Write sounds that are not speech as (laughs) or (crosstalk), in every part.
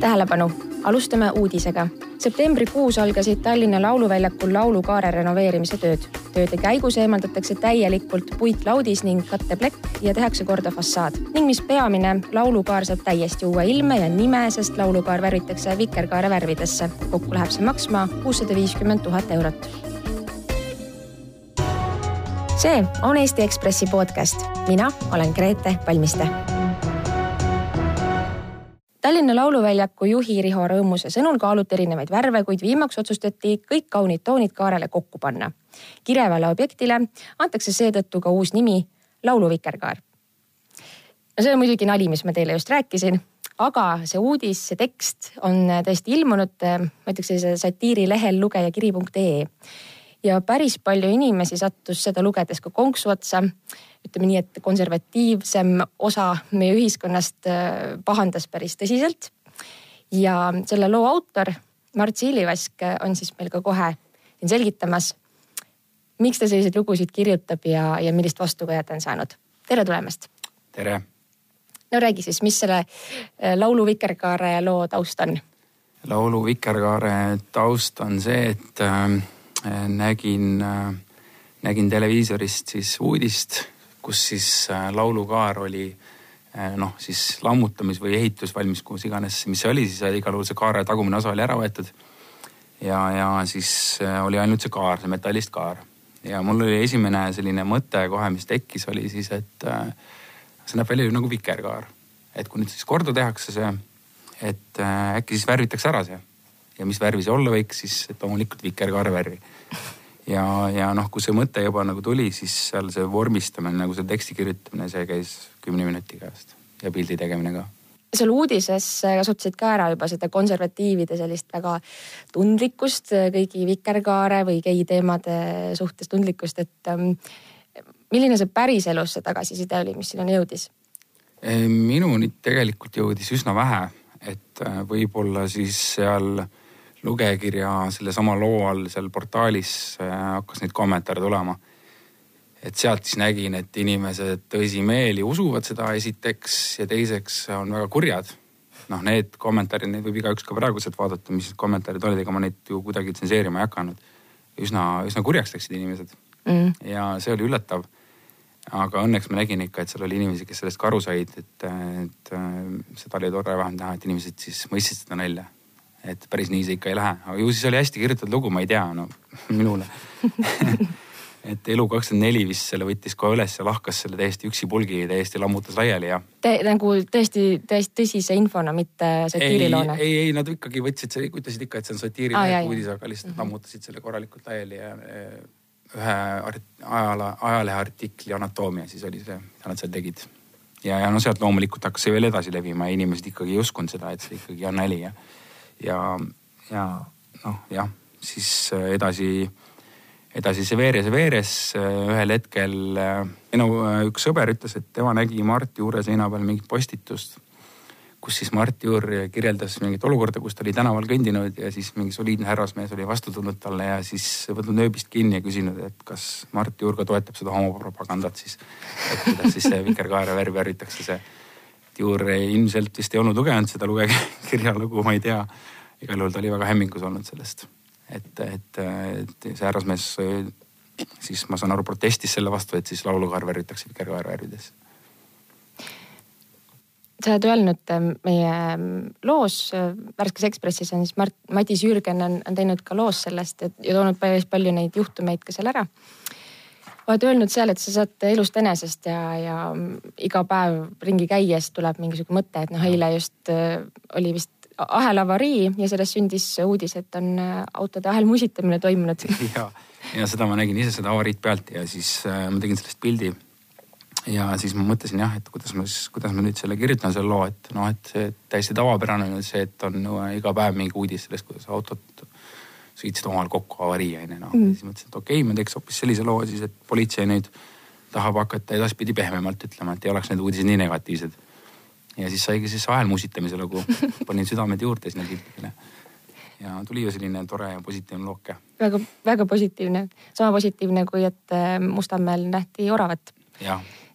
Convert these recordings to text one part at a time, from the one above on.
tähelepanu, alustame uudisega. septembrikuus algasid Tallinna Lauluväljakul laulukaare renoveerimise tööd. tööde käigus eemaldatakse täielikult puitlaudis ning katteplekk ja tehakse korda fassaad. ning mis peamine, laulukaar saab täiesti uue ilme ja nime, sest laulukaar värvitakse vikerkaare värvidesse. kokku läheb see maksma kuussada viiskümmend tuhat eurot see on Eesti Ekspressi podcast, mina olen Grete Palmiste Tallinna Lauluväljaku juhi Riho Rõõmuse sõnul kaaluti erinevaid värve, kuid viimaks otsustati kõik kaunid toonid kaarele kokku panna. kirevale objektile antakse seetõttu ka uus nimi Lauluvikerkaar. no see on muidugi nali, mis ma teile just rääkisin, aga see uudis, see tekst on tõesti ilmunud, ma ütleks sellise satiirilehel lugejakiri.ee ja päris palju inimesi sattus seda lugedes ka konksu otsa ütleme nii, et konservatiivsem osa meie ühiskonnast äh, pahandas päris tõsiselt. ja selle loo autor Mart Siilivask on siis meil ka kohe siin selgitamas, miks ta selliseid lugusid kirjutab ja, ja millist vastukaja ta on saanud. tere tulemast. tere. no räägi siis, mis selle äh, laulu Vikerkaare loo taust on? laulu Vikerkaare taust on see, et äh, nägin äh,, nägin televiisorist siis uudist kus siis äh, laulukaar oli äh, noh, siis lammutamis või ehitusvalmis, kus iganes, mis see oli, siis igal juhul see kaare tagumine osa oli ära võetud. ja, ja siis äh, oli ainult see kaar, see metallist kaar. ja mul oli esimene selline mõte kohe, mis tekkis, oli siis, et see näeb välja ju nagu vikerkaar. et kui nüüd siis korda tehakse see, et äkki siis värvitakse ära see. Ja mis värvi see olla võiks, siis loomulikult vikerkaare värvi ja, ja noh, kui see mõte juba nagu tuli, siis seal see vormistamine nagu see teksti kirjutamine, see käis kümne minuti käest ja pildi tegemine ka seal uudises kasutasid ka ära juba seda konservatiivide sellist väga tundlikkust kõigi vikerkaare või gei teemade suhtes tundlikkust, et ähm, milline see päriselus see tagasiside oli, mis sinuni jõudis? minuni tegelikult jõudis üsna vähe, et äh, võib-olla siis seal lugejakirja sellesama loo all seal portaalis äh, hakkas neid kommentaare tulema. et sealt siis nägin, et inimesed tõsimeeli usuvad seda esiteks ja teiseks on väga kurjad. noh, need kommentaarid, neid võib igaüks ka praegu sealt vaadata, mis kommentaarid olid, ega ma neid ju kuidagi tsenseerima ei hakanud. üsna, üsna kurjaks läksid inimesed mm. ja see oli üllatav aga õnneks ma nägin ikka, et seal oli inimesi, kes sellest ka aru said, et, et seda oli tore vähemalt näha, et inimesed siis mõistsid seda nalja et päris nii see ikka ei lähe, aga ju siis oli hästi kirjutatud lugu, ma ei tea, no (laughs) minule (laughs) et Elu kakskümmend neli vist selle võttis kohe üles ja lahkas selle täiesti üksipulgi, täiesti lammutas laiali ja Te,. nagu tõesti, täiesti tõsise infona, mitte satiiriloona? ei, ei, ei, nad ikkagi võtsid, ütlesid ikka, et see on satiiriline ah, uudis, aga lihtsalt mm -hmm. lammutasid selle korralikult laiali ja ühe ajale, ajalehe artikli Anatoomia siis oli see, mida nad seal tegid. ja, ja no sealt loomulikult hakkas see veel edasi levima ja inimesed ikkagi ei uskunud seda, et see ikkagi on nali ja ja, ja noh, jah, siis äh, edasi, edasi see veeres ja veeres. Äh, ühel hetkel äh, minu üks sõber ütles, et tema nägi Mart Juure seina peal mingit postitust kus siis Mart Juur kirjeldas mingit olukorda, kus ta oli tänaval kõndinud ja siis mingi soliidne härrasmees oli vastu tulnud talle ja siis võtnud nööbist kinni ja küsinud, et kas Mart Juur ka toetab seda homopropagandat siis. et kuidas siis see vikerkaare värvi värvitakse see Juur ilmselt vist ei olnud lugenud seda lugekirja (laughs) lugu, ma ei tea. igal juhul ta oli väga hämmingus olnud sellest, et, et, et see härrasmees siis ma saan aru, protestis selle vastu, et siis laulukaar värvitakse vikerkaarvärvides sa oled öelnud meie ähm, loos äh, Värskes Ekspressis on siis Mart, Madis Jürgen on, on teinud ka loos sellest et, ja toonud päris palju neid juhtumeid ka seal ära oled öelnud seal, et sa saad elust enesest ja, ja iga päev ringi käies tuleb mingisugune mõte, et noh, eile just äh, oli vist ahelavarii ja sellest sündis uudis, et on äh, autode ahelmusitamine toimunud. (laughs) ja, ja seda ma nägin ise seda avariid pealt ja siis äh, ma tegin sellest pildi. ja siis ma mõtlesin jah, et kuidas ma siis, kuidas ma nüüd selle kirjutan, selle loo, et noh, et see täiesti tavapärane on see, et on äh, iga päev mingi uudis sellest, kuidas autot sõitsid omavahel kokku avarii onju noh mm.. siis mõtlesin, et okei okay,, ma teeks hoopis sellise loo siis, et politsei nüüd tahab hakata edaspidi pehmemalt ütlema, et ei oleks need uudised nii negatiivsed. ja siis saigi siis ahelmusitamise lugu, (laughs) panin südamed juurde sinna piltidele. ja tuli ju selline tore ja positiivne looke. väga, väga positiivne, sama positiivne kui, et äh, Mustamäel nähti oravat.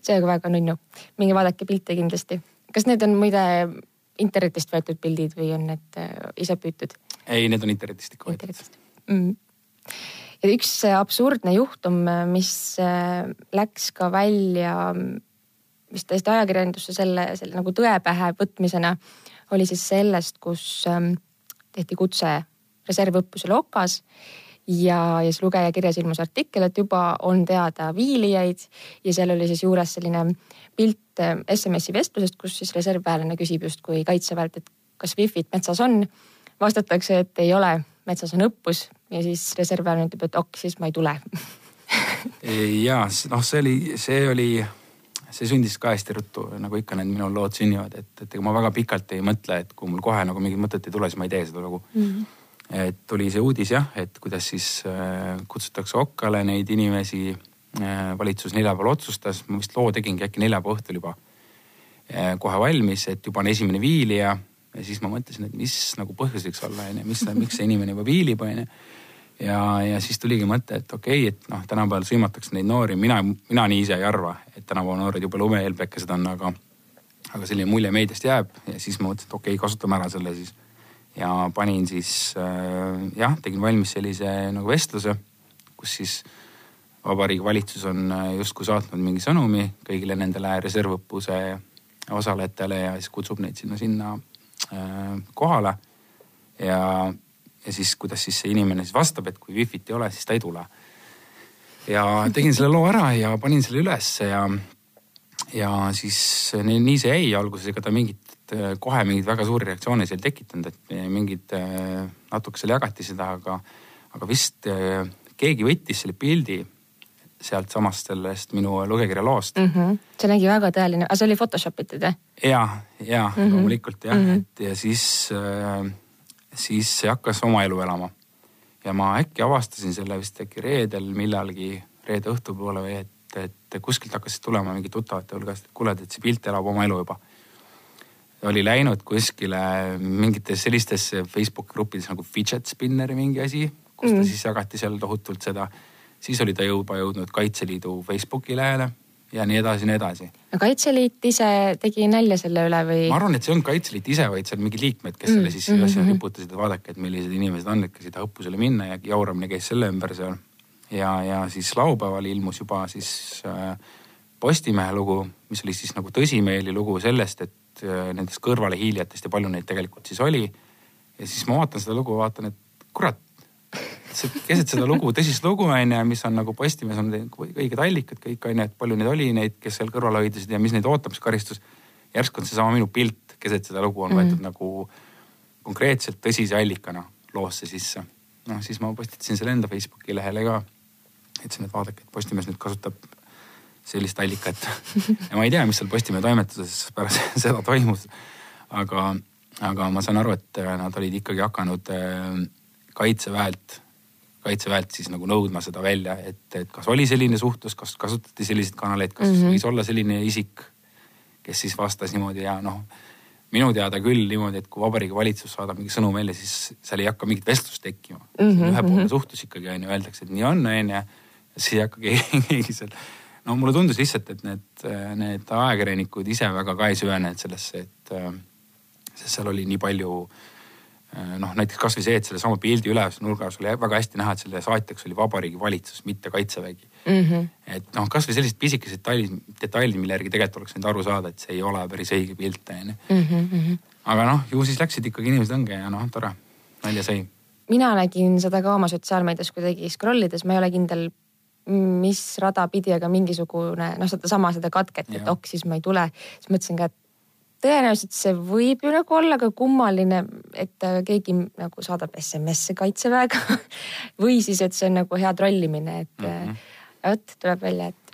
see on väga nunnu, minge vaadake pilte kindlasti. kas need on muide internetist võetud pildid või on need äh, ise püütud? Ei, need on internetist ikka võetud mm.. ja üks absurdne juhtum, mis läks ka välja vist täiesti ajakirjandusse selle, selle nagu tõe pähe võtmisena, oli siis sellest, kus ähm, tehti kutse reservõppusele Okas ja, ja siis lugeja kirjas ilmus artikkel, et juba on teada viilijaid ja seal oli siis juures selline pilt SMS-i äh, vestlusest, kus siis reservväelane küsib justkui kaitseväelt, et kas wifi't metsas on. Vastatakse, et ei ole, metsas on õppus ja siis reservväelane ütleb, et ok, siis ma ei tule ja noh, see oli, see oli see sündis ka hästi ruttu, nagu ikka need minu lood sünnivad, et, et ega ma väga pikalt ei mõtle, et kui mul kohe nagu mingit mõtet ei tule, siis ma ei tee seda lugu mm. -hmm. et tuli see uudis jah, et kuidas siis äh, kutsutakse okkale neid inimesi äh,. valitsus neljapäeval otsustas, ma vist loo tegingi äkki neljapäeva õhtul juba äh, kohe valmis, et juba on esimene viilija. Ja siis ma mõtlesin, et mis nagu põhjus võiks olla, onju, mis, miks see inimene juba viilib, onju ja, ja siis tuligi mõte, et okei okay,, et noh, tänapäeval sõimatakse neid noori, mina, mina nii ise ei arva, et tänapäeva noored jube lumehelbekesed on, aga, aga selline mulje meediast jääb ja siis ma mõtlesin, et okei okay,, kasutame ära selle siis. ja panin siis äh, jah, tegin valmis sellise nagu vestluse, kus siis Vabariigi Valitsus on äh, justkui saatnud mingi sõnumi kõigile nendele reservõppuse osalejatele ja siis kutsub neid sinna, sinna kohale. ja ja siis, kuidas siis see inimene siis vastab, et kui wifi't ei ole, siis ta ei tule. ja tegin selle loo ära ja panin selle ülesse ja, ja siis nii, nii see jäi alguses, ega ta mingit, kohe mingeid väga suuri reaktsioone seal tekitanud, et mingid natuke seal jagati seda, aga, aga vist keegi võttis selle pildi sealtsamast sellest minu lugekirja loost mm. -hmm. see nägi väga tõeline, aga see oli Photoshop itud jah? ja, ja mm -hmm. loomulikult jah mm, -hmm. et ja siis äh, siis see hakkas oma elu elama. ja ma äkki avastasin selle vist äkki reedel millalgi, reede õhtupoole või et, et kuskilt hakkasid tulema mingi tuttavate hulgast, et kuule, et see pilt elab oma elu juba. oli läinud kuskile mingites sellistesse Facebooki gruppides nagu fidget spinner mingi asi, kus ta mm. siis jagati seal tohutult seda. Siis oli ta juba jõudnud Kaitseliidu Facebooki lehele ja nii edasi ja nii edasi. no Kaitseliit ise tegi nalja selle üle või? ma arvan, et see ei olnud Kaitseliit ise, vaid seal mingid liikmed, kes mm. selle siis mm -hmm. riputasid, et vaadake, et millised inimesed on, et kes ei taha õppusele minna ja jauramine käis selle ümber seal. ja, ja siis laupäeval ilmus juba siis äh, Postimehe lugu, mis oli siis nagu tõsimeeli lugu sellest, et äh, nendest kõrvalehiilijatest ja palju neid tegelikult siis oli. ja siis ma vaatan seda lugu, vaatan, et kurat keset seda lugu, tõsist lugu on ju, mis on nagu Postimees on õiged allikad kõik on ju, et palju neid oli, neid, kes seal kõrval hoidsid ja mis neid ootab, see karistus. järsku on seesama minu pilt keset seda lugu on mm -hmm. võetud nagu konkreetselt tõsise allikana loosse sisse. noh, siis ma postitasin selle enda Facebooki lehele ka. ütlesin, et vaadake, et Postimees nüüd kasutab sellist allikat (laughs) ja ma ei tea, mis seal Postimehe toimetuses pärast (laughs) seda toimus. aga, aga ma saan aru, et nad olid ikkagi hakanud äh, kaitseväelt kaitseväelt siis nagu nõudma seda välja, et, et kas oli selline suhtlus, kas kasutati selliseid kanaleid, kas mm -hmm. võis olla selline isik, kes siis vastas niimoodi ja noh, minu teada küll niimoodi, et kui Vabariigi Valitsus saadab mingi sõnum välja, siis seal ei hakka mingit vestlust tekkima mm. -hmm. ühepoolne mhm. suhtlus ikkagi on ju, öeldakse, et nii on, on ju. siis ei hakka (laughs) keegi seal. no mulle tundus lihtsalt, et need, need ajakirjanikud ise väga ka ei süvenenud sellesse, et sest seal oli nii palju äh, Äh, noh, näiteks kasvõi see, et sellesama pildi üleval nurgas oli väga hästi näha, et selle saatjaks oli Vabariigi Valitsus, mitte Kaitsevägi mm. -hmm. et noh, kasvõi sellised pisikesed detailid, detailid, mille järgi tegelikult oleks võinud aru saada, et see ei ole päris õige pilt on ju. Mhm, mhm. aga noh, ju siis läksid ikkagi inimesed õnge ja noh, tore, nalja sai. mina nägin seda ka oma sotsiaalmeedias kuidagi scroll ides, ma ei ole kindel mis rada pidi, aga mingisugune noh, sedasama seda katket, et ok, siis ma ei tule. siis mõtlesin ka, et tõenäoliselt see võib ju nagu olla ka kummaline, et keegi nagu saadab SMS-e kaitseväega (laughs) või siis, et see on nagu hea trollimine, et mm -hmm. vot tuleb välja, et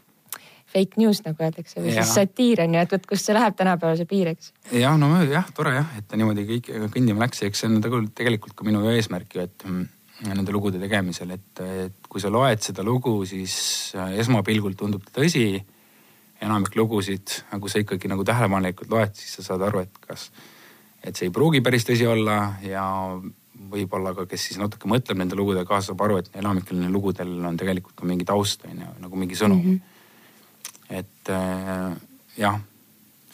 fake news nagu öeldakse või ja. siis satiir on ju, et vot kust see läheb tänapäeval see piir, eks. jah, no jah, tore jah, et ta niimoodi kõik kõndima läks eks see on tegelikult ka minu eesmärk ju, et mm, nende lugude tegemisel, et, et kui sa loed seda lugu, siis äh, esmapilgul tundub ta tõsi enamik lugusid, nagu sa ikkagi nagu tähelepanelikult loed, siis sa saad aru, et kas, et see ei pruugi päris tõsi olla ja võib-olla ka, kes siis natuke mõtleb nende lugudega kaasa, saab aru, et enamikel neil lugudel on tegelikult ka mingi taust on ju, nagu mingi sõnum mm. -hmm. et äh, jah,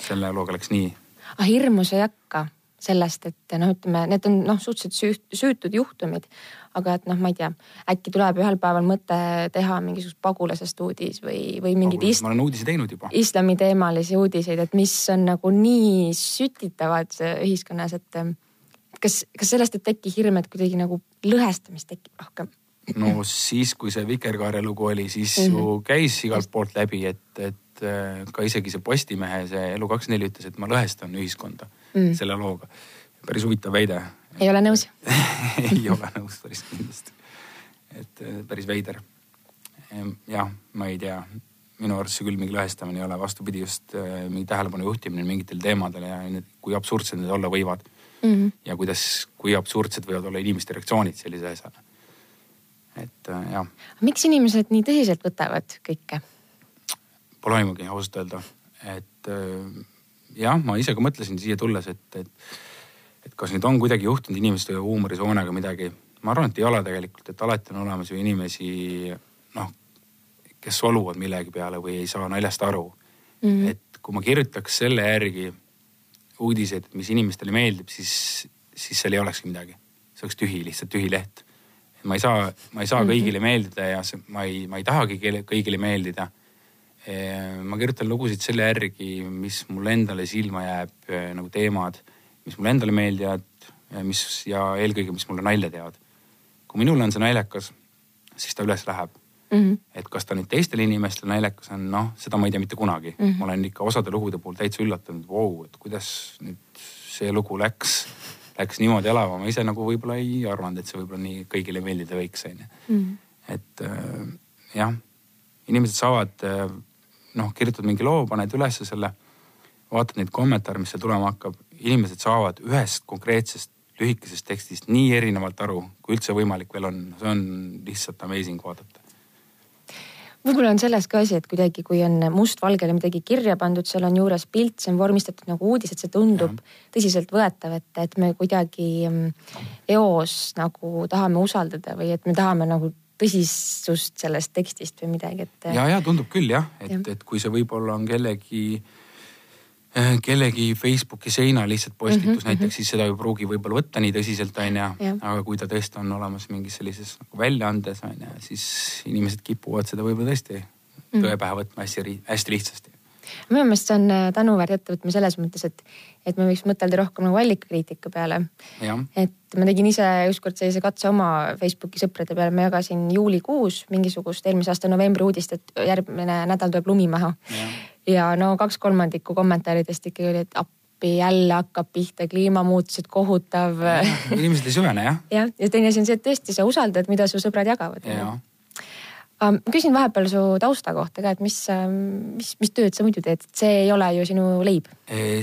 selle looga läks nii. aga hirmu sa ei hakka sellest, et noh, ütleme, need on noh, suhteliselt süütud juhtumid. Aga et noh, ma ei tea, äkki tuleb ühel päeval mõte teha mingisugust pagulasest uudis või, või mingeid is-. ma olen uudisi teinud juba. islamiteemalisi uudiseid, et mis on nagu nii sütitavad ühiskonnas, et kas, kas sellest ei teki hirm, et kuidagi nagu lõhestamist tekib rohkem? no siis, kui see Vikerkaare lugu oli, siis mm -hmm. ju käis igalt poolt läbi, et, et äh, ka isegi see Postimehe, see Elu24 ütles, et ma lõhestan ühiskonda mm selle looga. Päris huvitav väide. ei ole nõus (laughs) ei ole nõus päris kindlasti. et äh, päris veider. jah, ma ei tea, minu arust see küll mingi lõhestamine ei ole, vastupidi, just äh, mingi tähelepanu juhtimine mingitele teemadele ja need, kui absurdsed need olla võivad mm. -hmm. ja kuidas, kui absurdsed võivad olla inimeste reaktsioonid sellise asjale et äh, jah. miks inimesed nii tõsiselt võtavad kõike? Pole aimugi ausalt öelda, et jah, ma ise ka mõtlesin siia tulles, et, et kas nüüd on kuidagi juhtunud inimeste huumorisoonega midagi. ma arvan, et ei ole tegelikult, et alati on olemas ju inimesi noh, kes soluvad millegi peale või ei saa naljast aru mm. -hmm. et kui ma kirjutaks selle järgi uudiseid, mis inimestele meeldib, siis, siis seal ei olekski midagi. see oleks tühi, lihtsalt tühi leht ma ei saa, ma ei saa mhm. kõigile meeldida ja see, ma ei, ma ei tahagi kõigile meeldida. ma kirjutan lugusid selle järgi, mis mulle endale silma jääb, nagu teemad, mis mulle endale meeldivad, mis ja eelkõige, mis mulle nalja teevad. kui minule on see naljakas, siis ta üles läheb mm. -hmm. et kas ta nüüd teistele inimestele naljakas on, noh, seda ma ei tea mitte kunagi mm. -hmm. ma olen ikka osade lugude puhul täitsa üllatunud, vau, et kuidas nüüd see lugu läks läks niimoodi elama, ma ise nagu võib-olla ei arvanud, et see võib-olla nii kõigile meeldida võiks, onju. Mhm. et äh, jah, inimesed saavad äh, noh, kirjutad mingi loo, paned ülesse selle, vaatad neid kommentaare, mis seal tulema hakkab, inimesed saavad ühest konkreetsest lühikesest tekstist nii erinevalt aru, kui üldse võimalik veel on, see on lihtsalt amazing vaadata võib-olla on selles ka asi, et kuidagi, kui on mustvalgele midagi kirja pandud, seal on juures pilt, see on vormistatud nagu uudis, et see tundub tõsiseltvõetav, et, et me kuidagi mm, eos nagu tahame usaldada või et me tahame nagu tõsisust sellest tekstist või midagi, et. ja, ja tundub küll jah, et ja., et kui see võib-olla on kellegi Äh, kellegi Facebooki seinal lihtsalt postitus mm -hmm, näiteks mm, -hmm. siis seda ei pruugi võib-olla võtta nii tõsiselt, onju. aga kui ta tõesti on olemas mingis sellises nagu väljaandes, onju, siis inimesed kipuvad seda võib-olla tõesti -hmm. tõe pähe võtma hästi, hästi lihtsasti. minu meelest see on äh, tänuväärt ettevõtmine selles mõttes, et, et me võiks mõtelda rohkem nagu allikakriitika peale. et ma tegin ise ükskord sellise katse oma Facebooki sõprade peale, ma jagasin juulikuus mingisugust eelmise aasta novembri uudist, et järgmine nädal tuleb lumi maha ja no kaks kolmandikku kommentaaridest ikkagi oli, et appi jälle hakkab pihta, kliimamuutused kohutav. (laughs) inimesed ei süvene jah. jah, ja teine asi on see, et tõesti sa usaldad, mida su sõbrad jagavad. ma küsin vahepeal su tausta kohta ka, et mis, mis, mis tööd sa muidu teed, see ei ole ju sinu leib?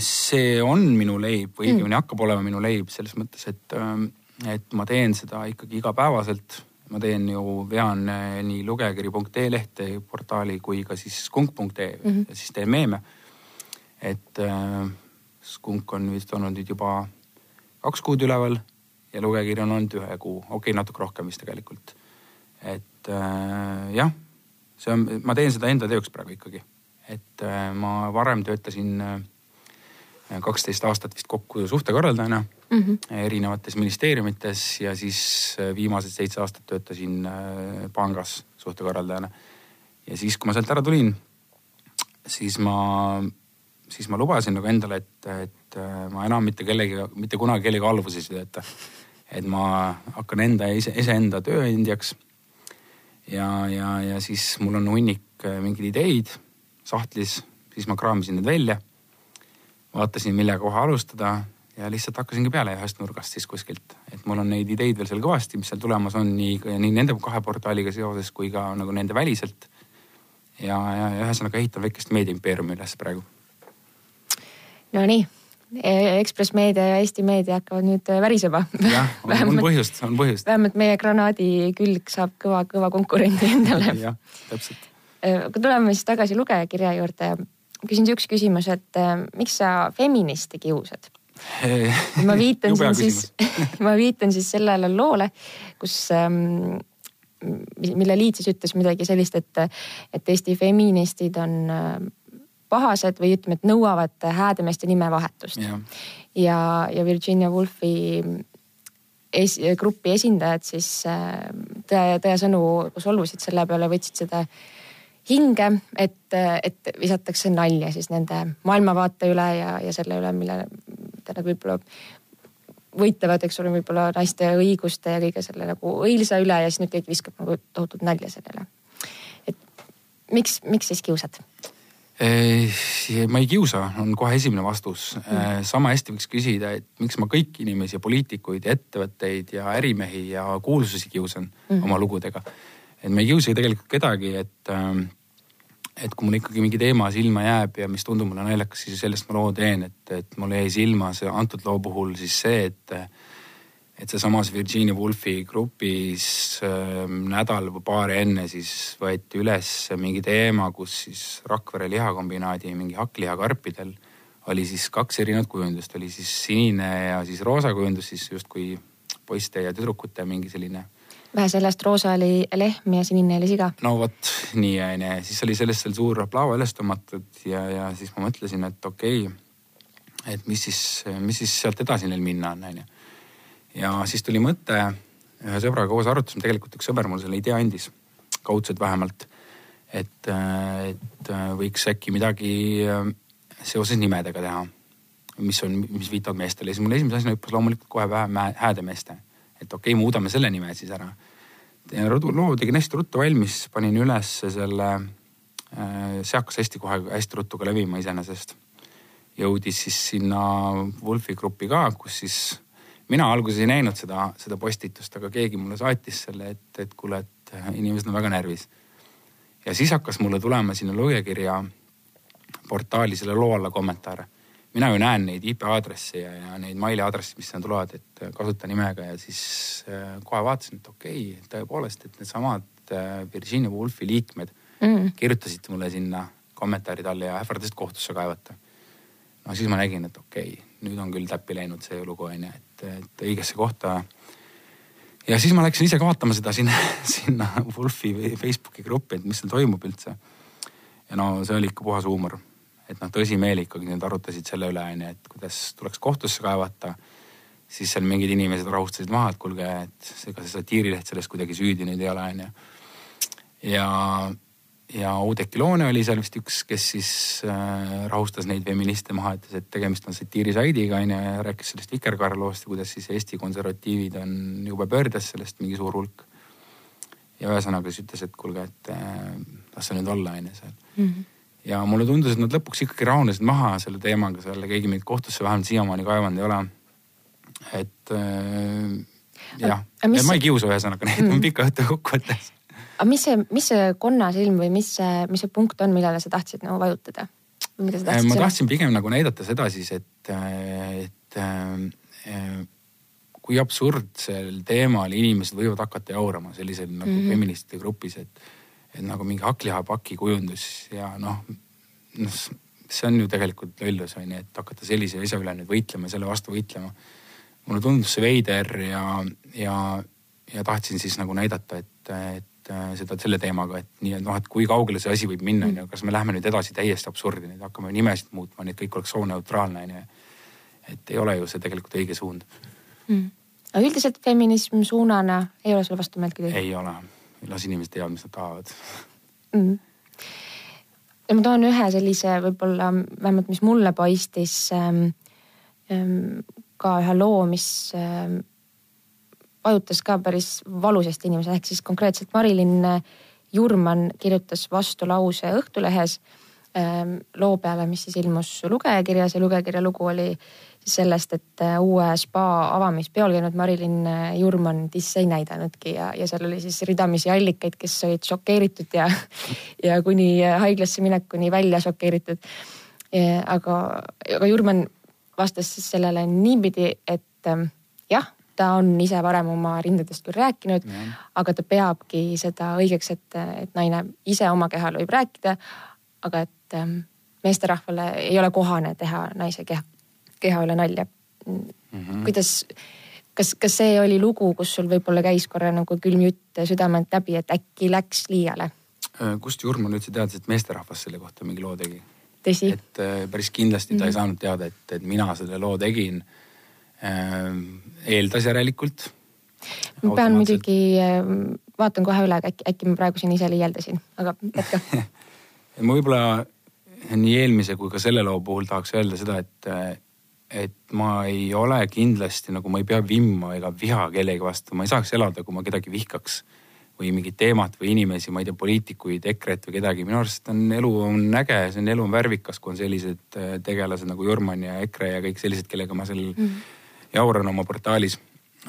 see on minu leib või õigemini mm. hakkab olema minu leib selles mõttes, et, et ma teen seda ikkagi igapäevaselt ma teen ju, vean eh, nii lugejakiri.ee lehte portaali kui ka siis skunk.ee mm -hmm. ja siis teen meeme. et äh, skunk on vist olnud nüüd juba kaks kuud üleval ja lugejakiri on olnud ühe kuu, okei okay,, natuke rohkem vist tegelikult. et äh, jah, see on, ma teen seda enda tööks praegu ikkagi, et äh, ma varem töötasin kaksteist aastat vist kokku suhtekorraldajana mm -hmm. erinevates ministeeriumites ja siis äh, viimased seitse aastat töötasin äh, pangas suhtekorraldajana. ja siis, kui ma sealt ära tulin, siis ma, siis ma lubasin nagu endale, et, et äh, ma enam mitte kellegi, mitte kunagi kellegi alluvuses ei tööta. et ma hakkan enda ise, iseenda tööandjaks. ja, ja, ja siis mul on hunnik mingeid ideid sahtlis, siis ma kraamisin need välja. vaatasin, millega kohe alustada ja lihtsalt hakkasingi peale ühest nurgast siis kuskilt, et mul on neid ideid veel seal kõvasti, mis seal tulemas on nii, nii nende kahe portaaliga seoses kui ka nagu nende väliselt. ja, ja ühesõnaga ehitan väikest meediaimpeeriumi üles praegu. Nonii, Ekspress Meedia ja Eesti Meedia hakkavad nüüd äh, värisema. jah, on, põhjust, on põhjust. vähemalt meie granaadi külg saab kõva, kõva konkurendi endale. (laughs) jah, täpselt. Äh, aga tuleme siis tagasi lugejakirja juurde. küsin üks küsimus, et äh, miks sa feministi kiusad? Ma (laughs) viitan siin siis, (laughs) ma viitan siis sellele loole, kus ähm, mille liit siis ütles midagi sellist, et, et Eesti feministid on äh, pahased või ütleme, et nõuavad häädemeeste nimevahetust. ja, ja Virginia Woolfi es, grupi esindajad siis äh, tõe, tõesõnu solvusid selle peale, võtsid seda hinge, et, et visatakse nalja siis nende maailmavaate üle ja, ja selle üle, mille nad võib-olla võitlevad, eks ole, võib-olla naiste õiguste ja kõige selle nagu õilsa üle ja siis nüüd kõik viskab nagu tohutut nalja sellele. et miks, miks siis kiusad? ma ei kiusa, on kohe esimene vastus mm.. sama hästi võiks küsida, et miks ma kõiki inimesi, poliitikuid ja ettevõtteid ja ärimehi ja kuulsusi kiusan mm. oma lugudega. Et ma ei kiusa tegelikult kedagi, et, ähm, et kui mul ikkagi mingi teema silma jääb ja mis tundub mulle naljakas, siis sellest ma loo teen, et, et mul jäi silma see antud loo puhul siis see, et et sealsamas Virginia Woolfi grupis äh, nädal või paar enne siis võeti üles mingi teema, kus siis Rakvere lihakombinaadi mingi hakklihakarpidel oli siis kaks erinevat kujundust, oli siis sinine ja siis roosa kujundus, siis justkui poiste ja tüdrukute mingi selline. Vähe sellest, roosa oli lehm ja sinine oli siga. no vot nii onju, siis oli sellest seal suur aplaava üles tõmmatud ja, ja siis ma mõtlesin, et okei okay,, et mis siis, mis siis sealt edasi neil minna on onju ja siis tuli mõte, ühe sõbraga koos arutasime, tegelikult üks sõber mulle selle idee andis, kaudselt vähemalt. et, et võiks äkki midagi äh, seoses nimedega teha, mis on, mis viitavad meestele ja siis mul esimese asjana hüppas loomulikult kohe pähe häädemeeste. Et okei okay,, muudame selle nime siis ära. loo tegin hästi ruttu valmis, panin üles selle äh,, see hakkas hästi kohe hästi ruttu ka levima iseenesest. jõudis siis sinna Wolfi gruppi ka, kus siis mina alguses ei näinud seda, seda postitust, aga keegi mulle saatis selle, et, et kuule, et äh, inimesed on väga närvis. ja siis hakkas mulle tulema sinna lugejakirja portaali selle loo alla kommentaare. Mina ju näen neid IP aadresse ja, ja neid maili aadresse, mis sinna tulevad, et äh, kasutanimega ja siis äh, kohe vaatasin, et okei okay,, tõepoolest, et needsamad Virginia Woolfi liikmed mm. kirjutasid mulle sinna kommentaarid alla ja ähvardasid kohtusse kaevata. no siis ma nägin, et okei okay,, nüüd on küll täppi läinud see lugu onju, et, et õigesse kohta. ja siis ma läksin ise ka vaatama seda sinna, (laughs) sinna Wolfi Facebooki gruppi, et mis seal toimub üldse. ja no see oli ikka puhas huumor, et noh, tõsimeeli ikkagi nad arutasid selle üle onju, et kuidas tuleks kohtusse kaevata. siis seal mingid inimesed rahustasid maha, et kuulge, et ega see satiirileht selles kuidagi süüdi nüüd ei ole onju. ja ja Oudekki Loone oli seal vist üks, kes siis äh, rahustas neid feministe maha, ütles, et tegemist on satiirisaidiga onju ja rääkis sellest Vikerkaareloost ja kuidas siis Eesti konservatiivid on jube pöördes sellest mingi suur hulk. ja ühesõnaga siis ütles, et kuulge, et äh, las see nüüd olla onju seal mm. -hmm. Ja mulle tundus, et nad lõpuks ikkagi rahunesid maha selle teemaga seal, keegi mind kohtusse vähemalt siiamaani kaevanud ei ole. et äh, jah, ma ei kiusa ühesõnaga neid mm pika jutu kokkuvõttes aga mis see, mis see konnasilm või mis see, mis see punkt on, millele sa tahtsid nagu vajutada? või mida sa tahtsid? ma tahtsin pigem nagu näidata seda siis, et, et äh, kui absurdsel teemal inimesed võivad hakata jaurama sellisel nagu mm -hmm. feministide grupis, et, et nagu mingi hakklihapaki kujundus ja noh, noh, see on ju tegelikult lollus on ju, et hakata sellise asja üle nüüd võitlema, selle vastu võitlema. mulle tundus see veider ja, ja, ja tahtsin siis nagu näidata, et, et äh, seda selle teemaga, et nii, et noh, et kui kaugele see asi võib minna, onju, kas me läheme nüüd edasi täiesti absurdi, nüüd hakkame nimesid muutma, nii et kõik oleks sooneutraalne, onju. et ei ole ju see tegelikult õige suund mm.. aga üldiselt feminism suunana ei ole sulle vastu meelt kuidagi? ei ole, las inimesed teavad, mis nad tahavad. Mm ja ma toon ühe sellise võib-olla vähemalt, mis mulle paistis ähm, ähm, ka ühe loo, mis ähm, vajutas ka päris valusasti inimese, ehk siis konkreetselt Marilyn Jurman kirjutas vastulause Õhtulehes ähm, loo peale, mis siis ilmus lugejakirjas. Ja lugejakirja lugu oli sellest, et äh, uue spa avamispeol käinud Marilyn Jurman disse ei näidanudki ja, ja seal oli siis ridamisi allikaid, kes olid šokeeritud ja, ja kuni haiglasse minekuni välja šokeeritud. aga, aga Jurman vastas siis sellele niipidi, et ähm, jah ta on ise varem oma rindadest küll rääkinud, aga ta peabki seda õigeks, et, et naine ise oma kehal võib rääkida. aga et ähm, meesterahvale ei ole kohane teha naise keha, keha üle nalja mm. -hmm. kuidas, kas, kas see oli lugu, kus sul võib-olla käis korra nagu külm jutt südamelt läbi, et äkki läks liiale? Äh, kust Jurman üldse teadis, et meesterahvas selle kohta mingi loo tegi? et äh, päris kindlasti ta mm -hmm. ei mhm. saanud teada, et, et mina selle loo tegin äh,. eeldas järelikult. ma pean muidugi, äh, vaatan kohe üle, äkki, äkki ma praegu siin ise liialdasin, aga jätka (laughs) ma võib-olla nii eelmise kui ka selle loo puhul tahaks öelda seda, et, et ma ei ole kindlasti nagu ma ei pea vimma ega viha kellegi vastu, ma ei saaks elada, kui ma kedagi vihkaks või mingit teemat või inimesi, ma ei tea, poliitikuid, EKRE-t või kedagi. minu arust on elu on äge, see on elu on värvikas, kui on sellised äh, tegelased nagu Jurman ja EKRE ja kõik sellised, kellega ma seal mm. jauran oma portaalis.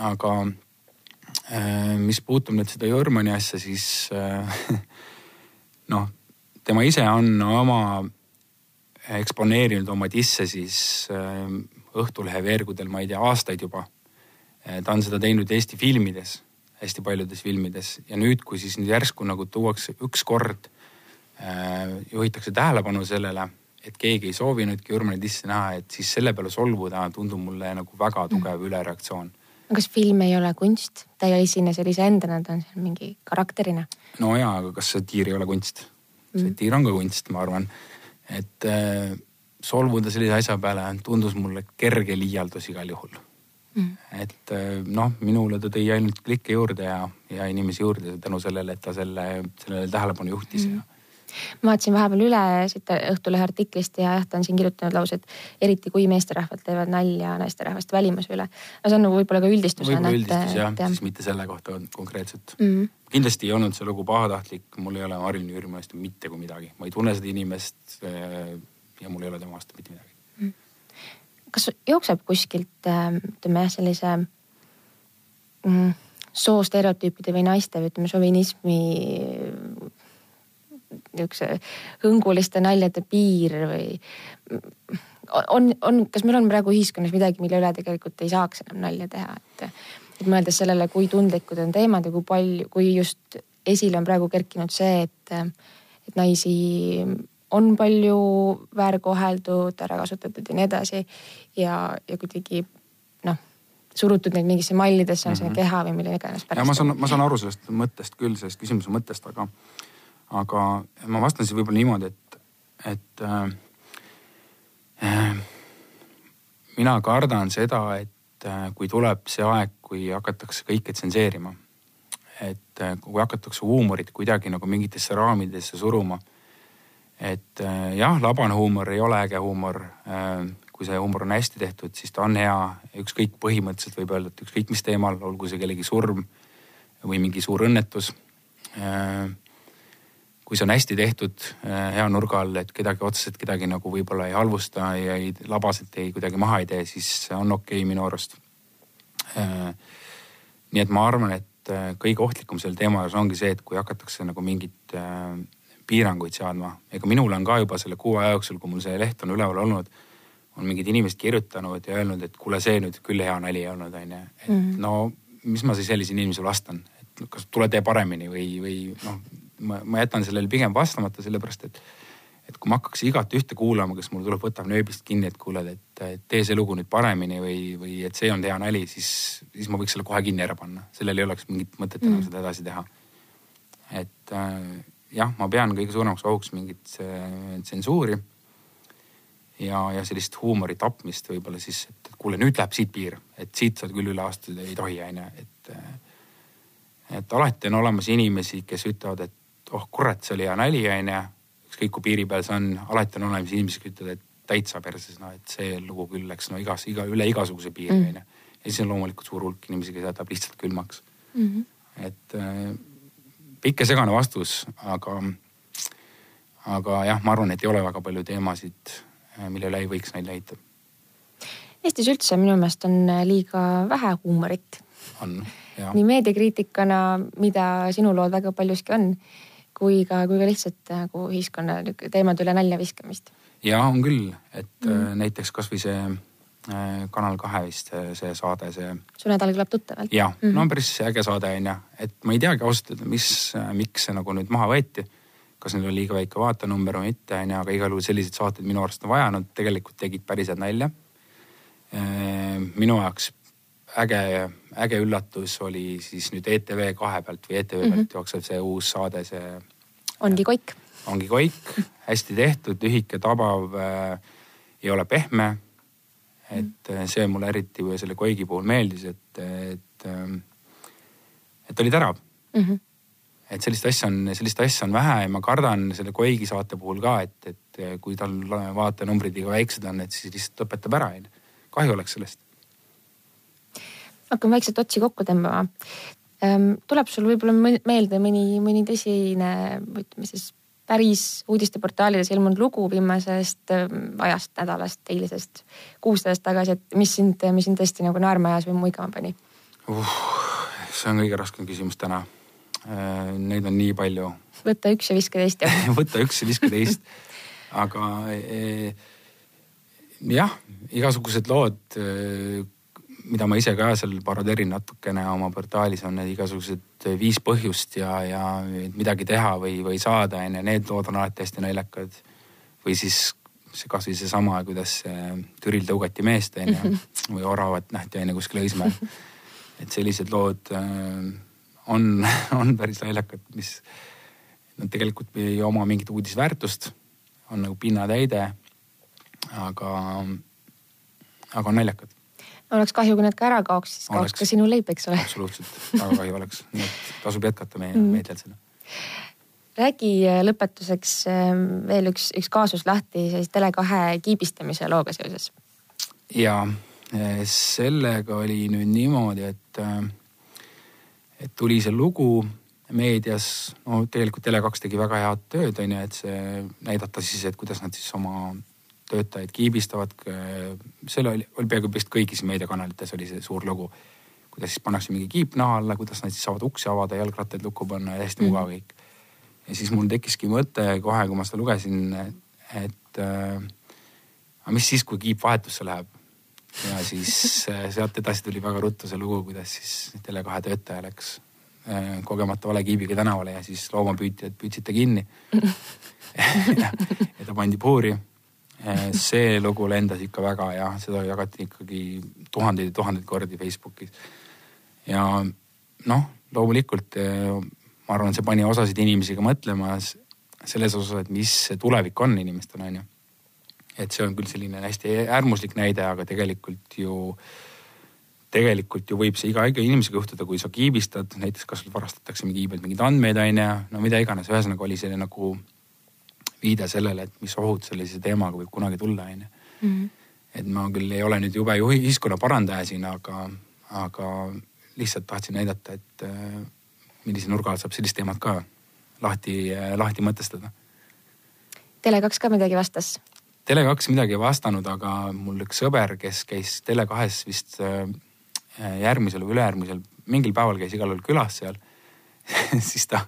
aga äh, mis puutub nüüd seda Jurmani asja, siis äh, (laughs) noh, tema ise on oma eksponeerinud oma disse siis Õhtulehe veergudel, ma ei tea, aastaid juba. ta on seda teinud Eesti filmides hästi paljudes filmides ja nüüd, kui siis nüüd järsku nagu tuuakse ükskord äh,, juhitakse tähelepanu sellele, et keegi ei soovinudki Jürmani disse näha, et siis selle peale solvuda tundub mulle nagu väga mm. tugev mm. ülereaktsioon. kas film ei ole kunst? ta ei esine sellise endana, ta on seal mingi karakterina. no jaa, aga kas satiir ei ole kunst mm.? satiir on ka kunst, ma arvan. Et äh, solvuda sellise asja peale tundus mulle kerge liialdus igal juhul mm.. et äh, noh, minule ta tõi ainult klikke juurde ja, ja inimesi juurde tänu sellele, et ta selle, sellele tähelepanu juhtis mm. Ma vaatasin vahepeal üle siit Õhtulehe artiklist ja jah, ta on siin kirjutanud lause, et eriti kui meesterahvad teevad nalja naisterahvaste välimuse üle. no see on nagu võib-olla ka üldistusena. võib-olla üldistus jah, siis mitte selle kohta konkreetselt mm. -hmm. kindlasti ei olnud see lugu pahatahtlik, mul ei ole Marin Jürmi vastu mitte kui midagi, ma ei tunne seda inimest. Äh, ja mul ei ole tema vastu mitte midagi kas jookseb kuskilt ähm, ütleme jah, sellise mm, soostereotüüpide või naiste või ütleme šovinismi niisuguse hõnguliste naljade piir või on, on, kas meil on praegu ühiskonnas midagi, mille üle tegelikult ei saaks enam nalja teha, et, et mõeldes sellele, kui tundlikud on teemad ja kui palju, kui just esile on praegu kerkinud see, et, et naisi on palju väärkoheldud, ära kasutatud ja nii edasi. ja, ja kuidagi noh, surutud neid mingisse mallidesse, on see mm -hmm. keha või mille iganes. ja ma saan, ma saan aru sellest mõttest küll, sellest küsimuse mõttest, aga, aga ma vastan siis võib-olla niimoodi, et, et äh, äh, mina kardan seda, et äh, kui tuleb see aeg, kui hakatakse kõike tsenseerima, et äh, kui hakatakse huumorit kuidagi nagu mingitesse raamidesse suruma et äh, jah, labane huumor ei ole äge huumor. Äh, kui see huumor on hästi tehtud, siis ta on hea, ükskõik põhimõtteliselt võib öelda, et ükskõik mis teemal, olgu see kellegi surm või mingi suur õnnetus. Äh, kui see on hästi tehtud hea nurga all, et kedagi otseselt kedagi nagu võib-olla ei halvusta ja ei labaselt ei kuidagi maha ei tee, siis on okei okay, minu arust. nii et ma arvan, et kõige ohtlikum selle teema juures ongi see, et kui hakatakse nagu mingit piiranguid seadma. ega minul on ka juba selle kuu aja jooksul, kui mul see leht on üleval olnud, on mingid inimesed kirjutanud ja öelnud, et kuule, see nüüd küll hea nali ei olnud, onju. et mm -hmm. no mis ma siis sellisele inimesele vastan, kas tule tee paremini või, või noh, ma, ma jätan sellele pigem vastamata, sellepärast et et kui ma hakkaks igat ühte kuulama, kes mul tuleb, võtab nööbist kinni, et kuule, et, et tee see lugu nüüd paremini või, või et see on hea nali, siis, siis ma võiks selle kohe kinni ära panna. sellel ei oleks mingit mõtet enam mm. seda edasi teha. et äh, jah, ma pean kõige suuremaks ohuks mingit äh, tsensuuri. ja, ja sellist huumori tapmist võib-olla siis, et kuule, nüüd läheb siit piir, et siit saad küll üle astuda, ei tohi, onju, et. Äh, et alati on olemas inimesi, kes ütlevad, et oh kurat, see oli hea nali, onju. ükskõik kui piiri peal see on, alati on olemas inimesi, kes ütlevad, et täitsa perses, no et see lugu küll läks no igas, iga, üle igasuguse piiri, mm. onju. ja siis on loomulikult suur hulk inimesi, kes jätab lihtsalt külmaks mm. -hmm. et äh, pikk ja segane vastus, aga, aga jah, ma arvan, et ei ole väga palju teemasid, mille üle ei võiks nalja heita. Eestis üldse minu meelest on liiga vähe huumorit. on. Nii meediakriitikana, mida sinu lood väga paljuski on, kui ka, kui ka lihtsalt nagu ühiskonna teemade üle nalja viskamist. ja on küll, et mm. näiteks kasvõi see Äh, Kanal kahe vist see saade, see. su nädal kõlab tuttavalt. jah mm, -hmm. no päris äge saade on ju, et ma ei teagi ausalt öelda, mis, miks see nagu nüüd maha võeti. kas neil oli liiga väike vaatenumber või mitte on ju, aga igal juhul selliseid saateid minu arust on vaja, nad tegelikult tegid päris head nalja. Äh, minu jaoks äge, äge üllatus oli siis nüüd ETV kahe pealt või ETV pealt mm -hmm. jooksev see uus saade, see. ongi koik. ongi koik, hästi tehtud, lühike, tabav äh,, ei ole pehme. et äh, see mulle eriti selle koigi puhul meeldis, et, et, äh, et oli terav mm. -hmm. et sellist asja on, sellist asja on vähe ja ma kardan selle koigi saate puhul ka, et, et kui tal vaatenumbrid liiga väiksed on, et siis lihtsalt lõpetab ära, onju. kahju oleks sellest hakkame vaikselt otsi kokku tõmbama. Ehm, tuleb sul võib-olla meelde mõni, mõni tõsine, ütleme siis päris uudisteportaalides ilmunud lugu viimasest ehm, ajast, nädalast, eilisest, kuust ajast tagasi, et mis sind, mis sind tõesti nagu naerma ajas või muigama pani uh,? see on kõige raskem küsimus täna. Ehm, neid on nii palju. võta üks ja viska teist (laughs) võta üks ja viska teist. aga e, jah, igasugused lood mida ma ise ka seal parodeerin natukene oma portaalis, on need igasugused viis põhjust ja, ja midagi teha või, või saada, onju, need lood on alati hästi naljakad. või siis see kasvõi seesama, kuidas Türil tõugati meest, onju, mhm. või oravat nähti, onju, kuskil Õismäel. et sellised lood äh, on, (laughs) on päris naljakad, mis nad tegelikult ei oma mingit uudisväärtust, on nagu pinnatäide. aga, aga on naljakad oleks kahju, kui need ka ära kaoks, siis kaoks oleks. ka sinu leib, eks ole. absoluutselt, väga kahju oleks, nii et tasub jätkata meie mm. meedial seda. räägi äh, lõpetuseks ähm, veel üks, üks kaasus lahti siis Tele2 kiibistamise looga seoses. ja äh, sellega oli nüüd niimoodi, et, äh, et tuli see lugu meedias, no tegelikult Tele2 tegi väga head tööd, on ju, et see näidata siis, et kuidas nad siis oma töötajaid kiibistavad. seal oli, oli peaaegu vist kõigis meediakanalites oli see suur lugu. kuidas siis pannakse mingi kiip naha alla, kuidas nad siis saavad uksi avada, jalgrattaid lukku panna ja hästi mm. mugav kõik. ja siis mul tekkiski mõte kohe, kui ma seda lugesin, et äh, aga mis siis, kui kiip vahetusse läheb. ja siis äh, sealt edasi tuli väga ruttu see lugu, kuidas siis Tele2 töötaja läks äh, kogemata vale kiibiga tänavale ja siis loomapüüdjad püüdsid ta kinni (laughs) (laughs) ja, ta pandi puuri see lugu lendas ikka väga ja seda jagati ikkagi tuhandeid ja tuhandeid kordi Facebookis. ja noh, loomulikult eh, ma arvan, see pani osasid inimesi ka mõtlema selles osas, et mis see tulevik on inimestel, on ju. et see on küll selline hästi äärmuslik näide, aga tegelikult ju, tegelikult ju võib see iga, iga inimesega juhtuda, kui sa kiibistad, näiteks kas sul varastatakse mingi iibelt mingeid andmeid, on ju, no mida iganes, ühesõnaga oli selline nagu viide sellele, et mis ohud sellise teemaga võib kunagi tulla, onju. Mhm. et ma küll ei ole nüüd jube ühiskonna parandaja siin, aga, aga lihtsalt tahtsin näidata, et äh, millise nurga alt saab sellist teemat ka lahti, lahti mõtestada. Tele2 ka midagi vastas? Tele2 midagi ei vastanud, aga mul üks sõber, kes käis Tele2-s vist äh, järgmisel või ülejärgmisel, mingil päeval käis igal juhul külas seal (laughs) siis ta,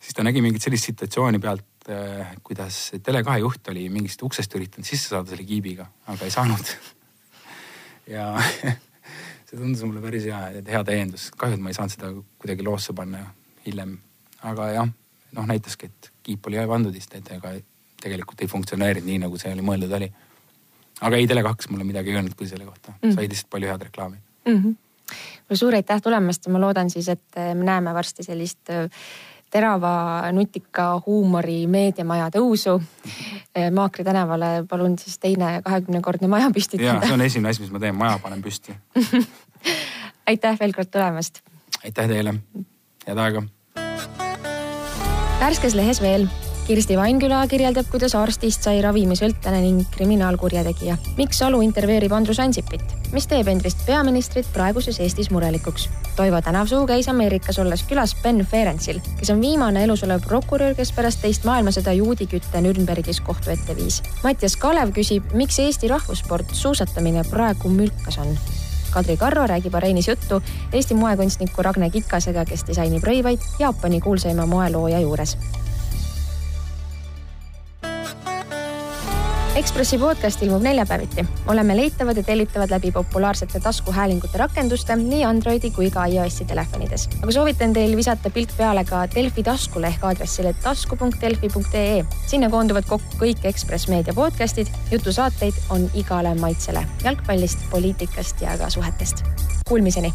siis ta nägi mingit sellist situatsiooni pealt, äh, kuidas Tele2 juht oli mingist uksest üritanud sisse saada selle kiibiga, aga ei saanud (laughs) ja (laughs) see tundus mulle päris hea, hea täiendus. kahju, et ma ei saanud seda kuidagi loosse panna hiljem. aga jah, noh näitaski, et kiip oli pandud vist, et ega tegelikult ei funktsioneerinud nii, nagu see oli mõeldud oli. aga ei, Tele2 mulle midagi ei öelnud küll selle kohta mm., sai lihtsalt palju head reklaami mm. -hmm. suur aitäh tulemast ja ma loodan siis, et me näeme varsti sellist äh, terava nutika huumori meediamaja tõusu. Maakri tänavale palun siis teine kahekümnekordne maja püstitada. ja see on esimene asi, mis ma teen, maja panen püsti (laughs) aitäh veel kord tulemast. aitäh teile, head aega. värskes lehes veel Kirsti Vainküla kirjeldab, kuidas arstist sai ravimisõltlane ning kriminaalkurjategija. miks Salu intervjueerib Andrus Ansipit? mis teeb endist peaministrit praeguses Eestis murelikuks? Toivo Tänavsuu käis Ameerikas olles külas Ben Ferencil, kes on viimane elus olev prokurör, kes pärast teist maailmasõda juudikütte Nürnbergis kohtu ette viis. Mattias Kalev küsib, miks Eesti rahvussport suusatamine praegu mülkas on Kadri Karro räägib areenis juttu Eesti moekunstniku Ragne Kikasega, kes disainib rõivaid Jaapani kuulsaima moelooja juures Ekspressi podcast ilmub neljapäeviti. oleme leitavad ja tellitavad läbi populaarsete taskuhäälingute rakenduste nii Androidi kui ka iOS-i telefonides. aga soovitan teil visata pilk peale ka Delfi taskule ehk aadressile tasku.delfi.ee. sinna koonduvad kokku kõik Ekspress Meedia podcast'id, jutusaateid on igale maitsele jalgpallist, poliitikast ja ka suhetest. Kuulmiseni